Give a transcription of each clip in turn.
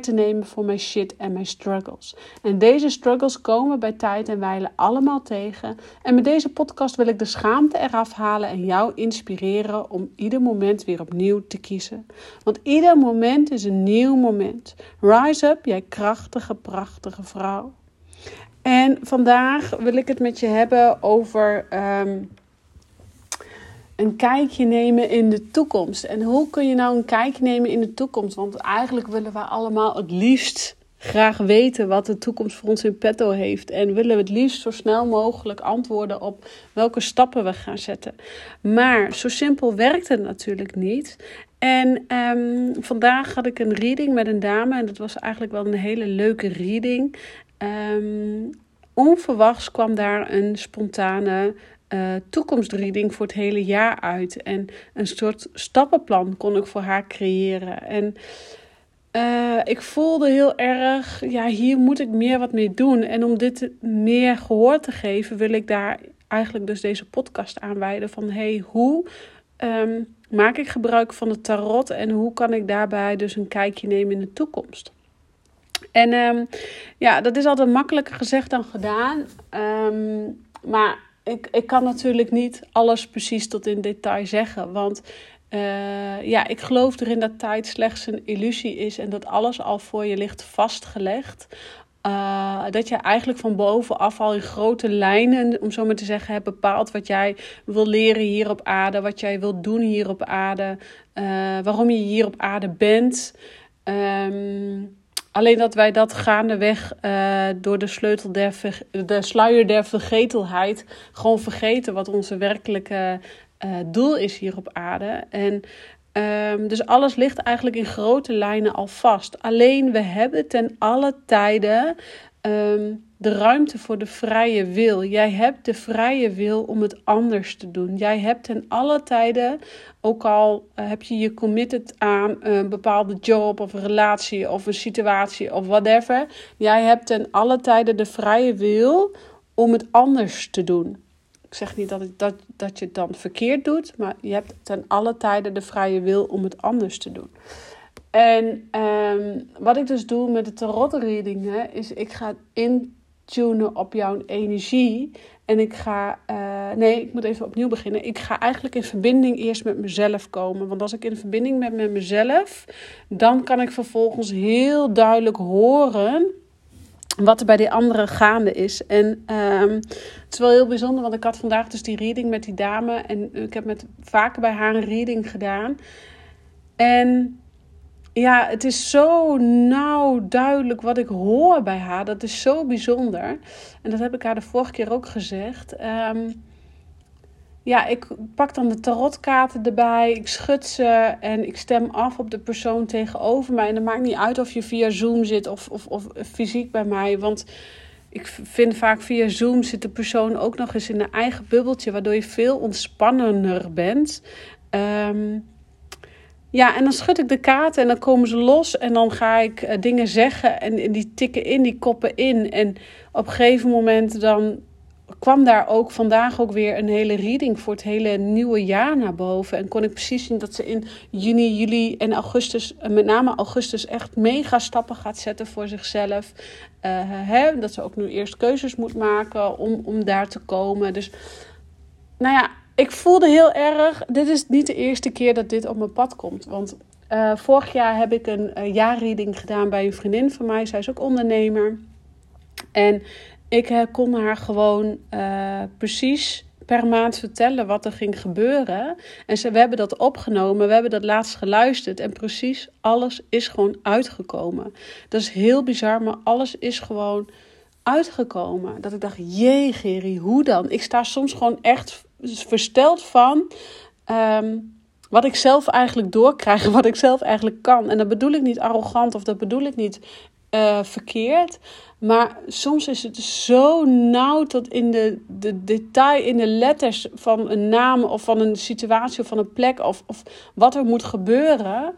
te nemen voor mijn shit en mijn struggles. En deze struggles komen bij tijd en wijle allemaal tegen. En met deze podcast wil ik de schaamte eraf halen en jou inspireren om ieder moment weer opnieuw te kiezen. Want ieder moment is een nieuw moment. Rise up, jij krachtige, prachtige vrouw. En vandaag wil ik het met je hebben over. Ehm, een kijkje nemen in de toekomst. En hoe kun je nou een kijkje nemen in de toekomst? Want eigenlijk willen we allemaal het liefst graag weten wat de toekomst voor ons in petto heeft. En willen we het liefst zo snel mogelijk antwoorden op welke stappen we gaan zetten. Maar zo simpel werkt het natuurlijk niet. En um, vandaag had ik een reading met een dame. En dat was eigenlijk wel een hele leuke reading. Um, onverwachts kwam daar een spontane uh, toekomstreading voor het hele jaar uit. En een soort stappenplan kon ik voor haar creëren. En uh, ik voelde heel erg, ja, hier moet ik meer wat mee doen. En om dit meer gehoor te geven, wil ik daar eigenlijk dus deze podcast aanwijden van hey, hoe um, maak ik gebruik van het tarot en hoe kan ik daarbij dus een kijkje nemen in de toekomst. En um, ja, dat is altijd makkelijker gezegd dan gedaan. Um, maar ik, ik kan natuurlijk niet alles precies tot in detail zeggen. Want uh, ja, ik geloof erin dat tijd slechts een illusie is en dat alles al voor je ligt vastgelegd. Uh, dat je eigenlijk van bovenaf al in grote lijnen, om zo maar te zeggen, hebt bepaald wat jij wil leren hier op aarde, wat jij wilt doen hier op aarde, uh, waarom je hier op aarde bent. Um, Alleen dat wij dat gaandeweg uh, door de sleutel der de sluier der vergetelheid gewoon vergeten wat onze werkelijke uh, doel is hier op aarde. En um, dus alles ligt eigenlijk in grote lijnen al vast. Alleen we hebben ten alle tijden um, de ruimte voor de vrije wil. Jij hebt de vrije wil om het anders te doen. Jij hebt ten alle tijden, ook al uh, heb je je committed aan een bepaalde job of een relatie of een situatie of whatever. Jij hebt ten alle tijden de vrije wil om het anders te doen. Ik zeg niet dat, dat, dat je het dan verkeerd doet, maar je hebt ten alle tijden de vrije wil om het anders te doen. En um, wat ik dus doe met de tarot readingen is ik ga op jouw energie. En ik ga, uh, nee, ik moet even opnieuw beginnen. Ik ga eigenlijk in verbinding eerst met mezelf komen. Want als ik in verbinding ben met mezelf, dan kan ik vervolgens heel duidelijk horen wat er bij die andere gaande is. En um, het is wel heel bijzonder, want ik had vandaag dus die reading met die dame. En ik heb met vaker bij haar een reading gedaan. En ja, het is zo nauw duidelijk wat ik hoor bij haar. Dat is zo bijzonder. En dat heb ik haar de vorige keer ook gezegd. Um, ja, ik pak dan de tarotkaarten erbij. Ik schud ze en ik stem af op de persoon tegenover mij. En het maakt niet uit of je via Zoom zit of, of, of fysiek bij mij. Want ik vind vaak via Zoom zit de persoon ook nog eens in een eigen bubbeltje. Waardoor je veel ontspannender bent. Um, ja, en dan schud ik de kaarten en dan komen ze los en dan ga ik uh, dingen zeggen en, die tikken in, die koppen in. En op een gegeven moment dan kwam daar ook vandaag ook weer een hele reading voor het hele nieuwe jaar naar boven. En kon ik precies zien dat ze in juni, juli en augustus, eh, met name augustus, echt mega stappen gaat zetten voor zichzelf. Uh, hè, dat ze ook nu eerst keuzes moet maken om, om daar te komen. Dus nou ja, ik voelde heel erg, dit is niet de eerste keer dat dit op mijn pad komt. Want uh, vorig jaar heb ik een jaarreading gedaan bij een vriendin van mij. Zij is ook ondernemer. En ik uh, kon haar gewoon precies per maand vertellen wat er ging gebeuren. En we hebben dat opgenomen, we hebben dat laatst geluisterd. En precies alles is gewoon uitgekomen. Dat is heel bizar, maar alles is gewoon uitgekomen. Dat ik dacht, jee Geri, hoe dan? Ik sta soms gewoon echt versteld van. Um, wat ik zelf eigenlijk doorkrijg, wat ik zelf eigenlijk kan. En dat bedoel ik niet arrogant of dat bedoel ik niet uh, verkeerd. Maar soms is het zo nauw tot in de, de detail, in de letters van een naam of van een situatie of van een plek of, of wat er moet gebeuren.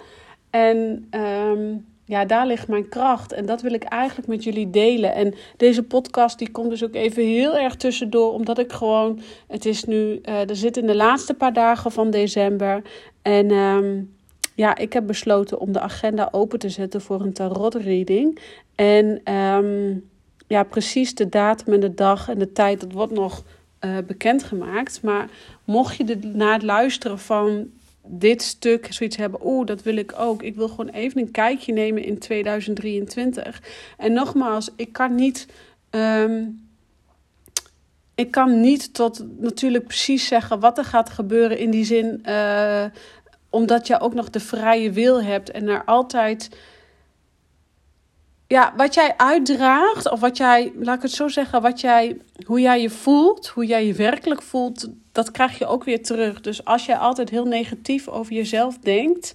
En um, ja, daar ligt mijn kracht. En dat wil ik eigenlijk met jullie delen. En deze podcast die komt dus ook even heel erg tussendoor. Omdat ik gewoon, het is nu, uh, er zit in de laatste paar dagen van december. En um, ja, ik heb besloten om de agenda open te zetten voor een tarot reading. En um, ja, precies de datum en de dag en de tijd, dat wordt nog uh, bekendgemaakt. Maar mocht je de, na het luisteren van dit stuk zoiets hebben, oeh, dat wil ik ook. Ik wil gewoon even een kijkje nemen in 2023. En nogmaals, ik kan niet. Um, ik kan niet tot natuurlijk precies zeggen wat er gaat gebeuren in die zin, uh, omdat je ook nog de vrije wil hebt en er altijd ja, wat jij uitdraagt, of wat jij, laat ik het zo zeggen, wat jij, hoe jij je voelt, hoe jij je werkelijk voelt, dat krijg je ook weer terug. Dus als jij altijd heel negatief over jezelf denkt,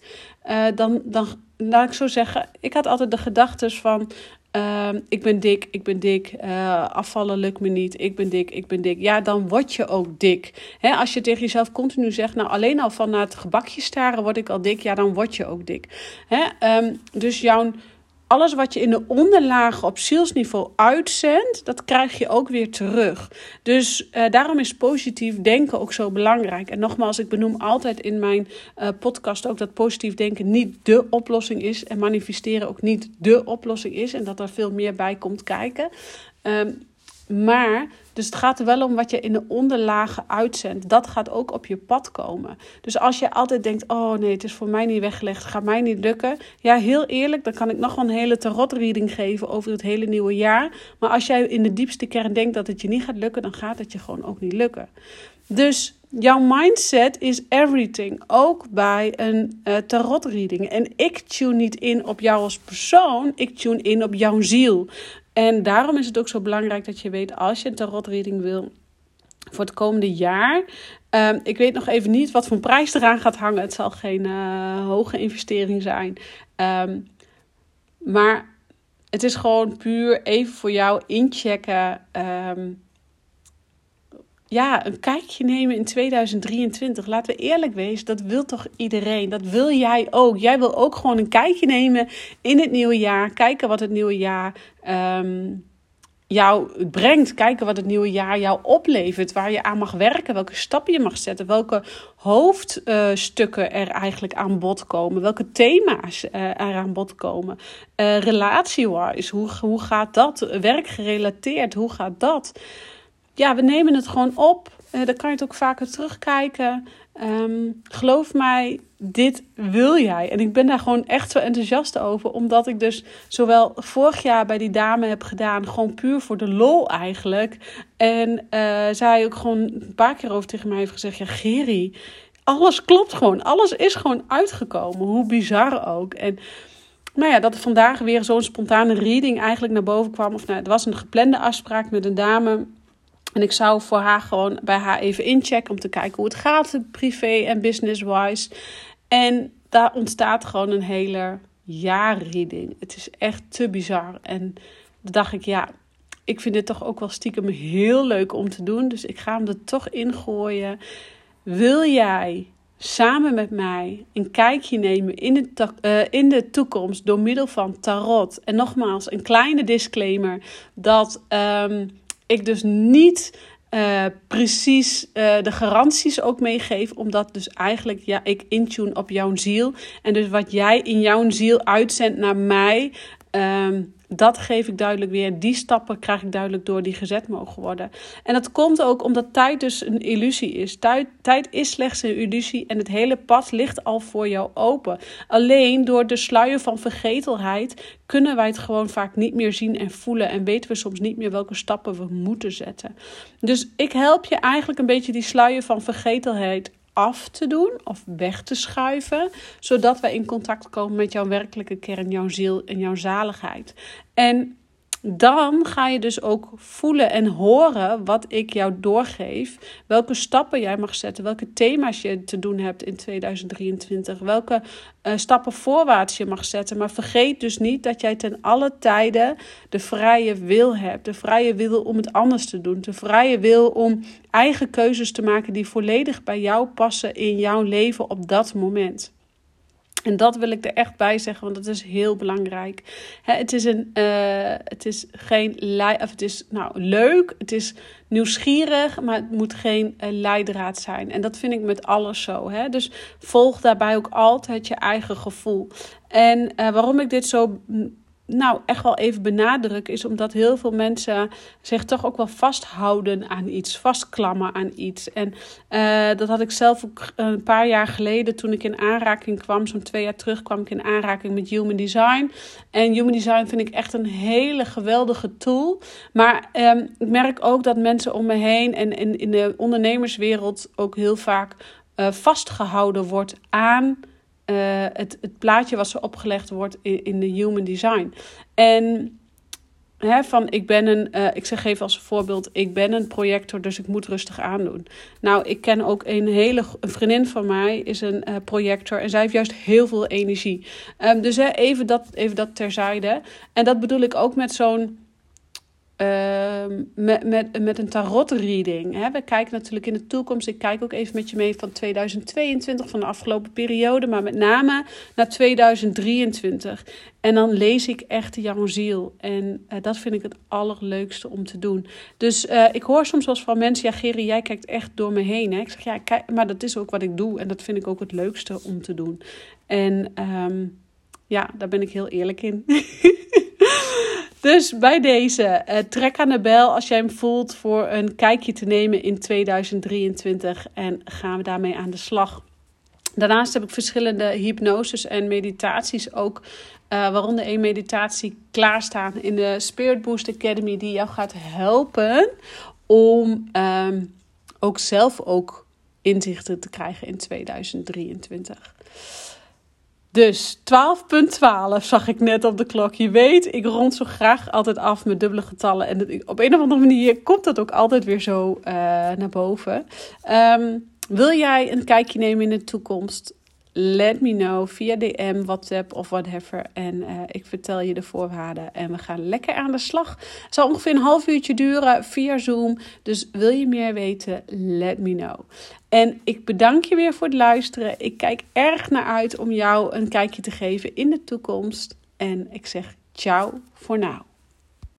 uh, dan, dan laat ik zo zeggen, ik had altijd de gedachten van. Uh, ik ben dik, ik ben dik, uh, afvallen lukt me niet, ik ben dik, ik ben dik. Ja, dan word je ook dik. Hè, als je tegen jezelf continu zegt, nou alleen al van naar het gebakje staren word ik al dik, ja, dan word je ook dik. Hè, um, dus jouw alles wat je in de onderlagen op zielsniveau uitzendt, dat krijg je ook weer terug. Dus uh, daarom is positief denken ook zo belangrijk. En nogmaals, ik benoem altijd in mijn uh, podcast ook dat positief denken niet de oplossing is. En manifesteren ook niet de oplossing is. En dat er veel meer bij komt kijken. Um, maar, dus het gaat er wel om wat je in de onderlagen uitzendt. Dat gaat ook op je pad komen. Dus als je altijd denkt: oh nee, het is voor mij niet weggelegd, het gaat mij niet lukken. Ja, heel eerlijk, dan kan ik nog wel een hele tarotreading geven over het hele nieuwe jaar. Maar als jij in de diepste kern denkt dat het je niet gaat lukken, dan gaat het je gewoon ook niet lukken. Dus jouw mindset is everything. Ook bij een uh. En ik tune niet in op jou als persoon, ik tune in op jouw ziel. En daarom is het ook zo belangrijk dat je weet als je een tarotreading wil voor het komende jaar. Um, ik weet nog even niet wat voor prijs eraan gaat hangen. Het zal geen uh, hoge investering zijn. Um, maar het is gewoon puur even voor jou inchecken. Um, ja, een kijkje nemen in 2023. Laten we eerlijk wezen, dat wil toch iedereen? Dat wil jij ook. Jij wil ook gewoon een kijkje nemen in het nieuwe jaar. Kijken wat het nieuwe jaar um, jou brengt. Kijken wat het nieuwe jaar jou oplevert. Waar je aan mag werken. Welke stappen je mag zetten. Welke hoofdstukken er eigenlijk aan bod komen. Welke thema's uh, er aan bod komen. Uh, Relatie-wise, hoe, hoe gaat dat? Werkgerelateerd, hoe gaat dat? Ja, we nemen het gewoon op. Uh, dan kan je het ook vaker terugkijken. Um, geloof mij, dit wil jij. En ik ben daar gewoon echt zo enthousiast over. Omdat ik dus zowel vorig jaar bij die dame heb gedaan. Gewoon puur voor de lol eigenlijk. En uh, zij ook gewoon een paar keer over tegen mij heeft gezegd. Ja, Geri, alles klopt gewoon. Alles is gewoon uitgekomen. Hoe bizar ook. En nou ja, dat er vandaag weer zo'n spontane reading eigenlijk naar boven kwam. Of nou, het was een geplande afspraak met een dame en ik zou voor haar gewoon bij haar even inchecken om te kijken hoe het gaat, privé en business-wise. En daar ontstaat gewoon een hele jaarreading. Het is echt te bizar. En dan dacht ik, ja, ik vind dit toch ook wel stiekem heel leuk om te doen. Dus ik ga hem er toch ingooien. Wil jij samen met mij een kijkje nemen in de, uh, in de toekomst door middel van tarot? En nogmaals, een kleine disclaimer dat. Um, ik dus niet uh, precies uh, de garanties ook meegeef. Omdat dus eigenlijk ja, ik intune op jouw ziel. En dus wat jij in jouw ziel uitzendt naar mij. Um, dat geef ik duidelijk weer. Die stappen krijg ik duidelijk door die gezet mogen worden. En dat komt ook omdat tijd dus een illusie is. Tijd, tijd is slechts een illusie en het hele pad ligt al voor jou open. Alleen door de sluier van vergetelheid kunnen wij het gewoon vaak niet meer zien en voelen. En weten we soms niet meer welke stappen we moeten zetten. Dus ik help je eigenlijk een beetje die sluier van vergetelheid af te doen of weg te schuiven, zodat wij in contact komen met jouw werkelijke kern, jouw ziel en jouw zaligheid. En dan ga je dus ook voelen en horen wat ik jou doorgeef. Welke stappen jij mag zetten, welke thema's je te doen hebt in 2023, welke uh, stappen voorwaarts je mag zetten. Maar vergeet dus niet dat jij ten alle tijden de vrije wil hebt. De vrije wil om het anders te doen. De vrije wil om eigen keuzes te maken die volledig bij jou passen in jouw leven op dat moment. En dat wil ik er echt bij zeggen, want dat is heel belangrijk. het is een, uh, het is geen of het is nou leuk, het is nieuwsgierig, maar het moet geen uh, leidraad zijn. En dat vind ik met alles zo. Hè? Dus volg daarbij ook altijd je eigen gevoel. En uh, waarom ik dit zo nou echt wel even benadrukken, is omdat heel veel mensen zich toch ook wel vasthouden aan iets, vastklammen aan iets. En uh, dat had ik zelf ook een paar jaar geleden toen ik in aanraking kwam, zo'n twee jaar terug kwam ik in aanraking met Human Design. En Human Design vind ik echt een hele geweldige tool. Maar um, ik merk ook dat mensen om me heen en in, de ondernemerswereld ook heel vaak uh, vastgehouden wordt aan uh, het, het plaatje wat ze opgelegd wordt in, in de human design. En hè, van ik ben een, uh, ik zeg even als voorbeeld, ik ben een projector, dus ik moet rustig aandoen. Nou, ik ken ook een hele een vriendin van mij, is een uh, projector en zij heeft juist heel veel energie. Um, dus hè, even, dat, even dat terzijde. En dat bedoel ik ook met zo'n Ehm, met, met, met een tarot reading. We kijken natuurlijk in de toekomst. Ik kijk ook even met je mee van 2022, van de afgelopen periode, maar met name naar 2023. En dan lees ik echt jouw ziel. En uh, dat vind ik het allerleukste om te doen. Dus uh, ik hoor soms wel van mensen: Ja, Gerry, jij kijkt echt door me heen. Hè? Ik zeg ja, kijk, maar dat is ook wat ik doe. En dat vind ik ook het leukste om te doen. En um, ja, daar ben ik heel eerlijk in. Dus bij deze, uh, trek aan de bel als jij hem voelt voor een kijkje te nemen in 2023 en gaan we daarmee aan de slag. Daarnaast heb ik verschillende hypnoses en meditaties ook, uh, waaronder één meditatie klaarstaan in de Spirit Boost Academy die jou gaat helpen om um, ook zelf ook inzichten te krijgen in 2023. Dus 12.12 zag ik net op de klok. Je weet, ik rond zo graag altijd af met dubbele getallen. En op een of andere manier komt dat ook altijd weer zo uh, naar boven. Um, wil jij een kijkje nemen in de toekomst? Let me know via DM, WhatsApp of whatever. En uh, ik vertel je de voorwaarden. En we gaan lekker aan de slag. Het zal ongeveer een half uurtje duren via Zoom. Dus wil je meer weten? Let me know. En ik bedank je weer voor het luisteren. Ik kijk erg naar uit om jou een kijkje te geven in de toekomst. En ik zeg ciao voor nu.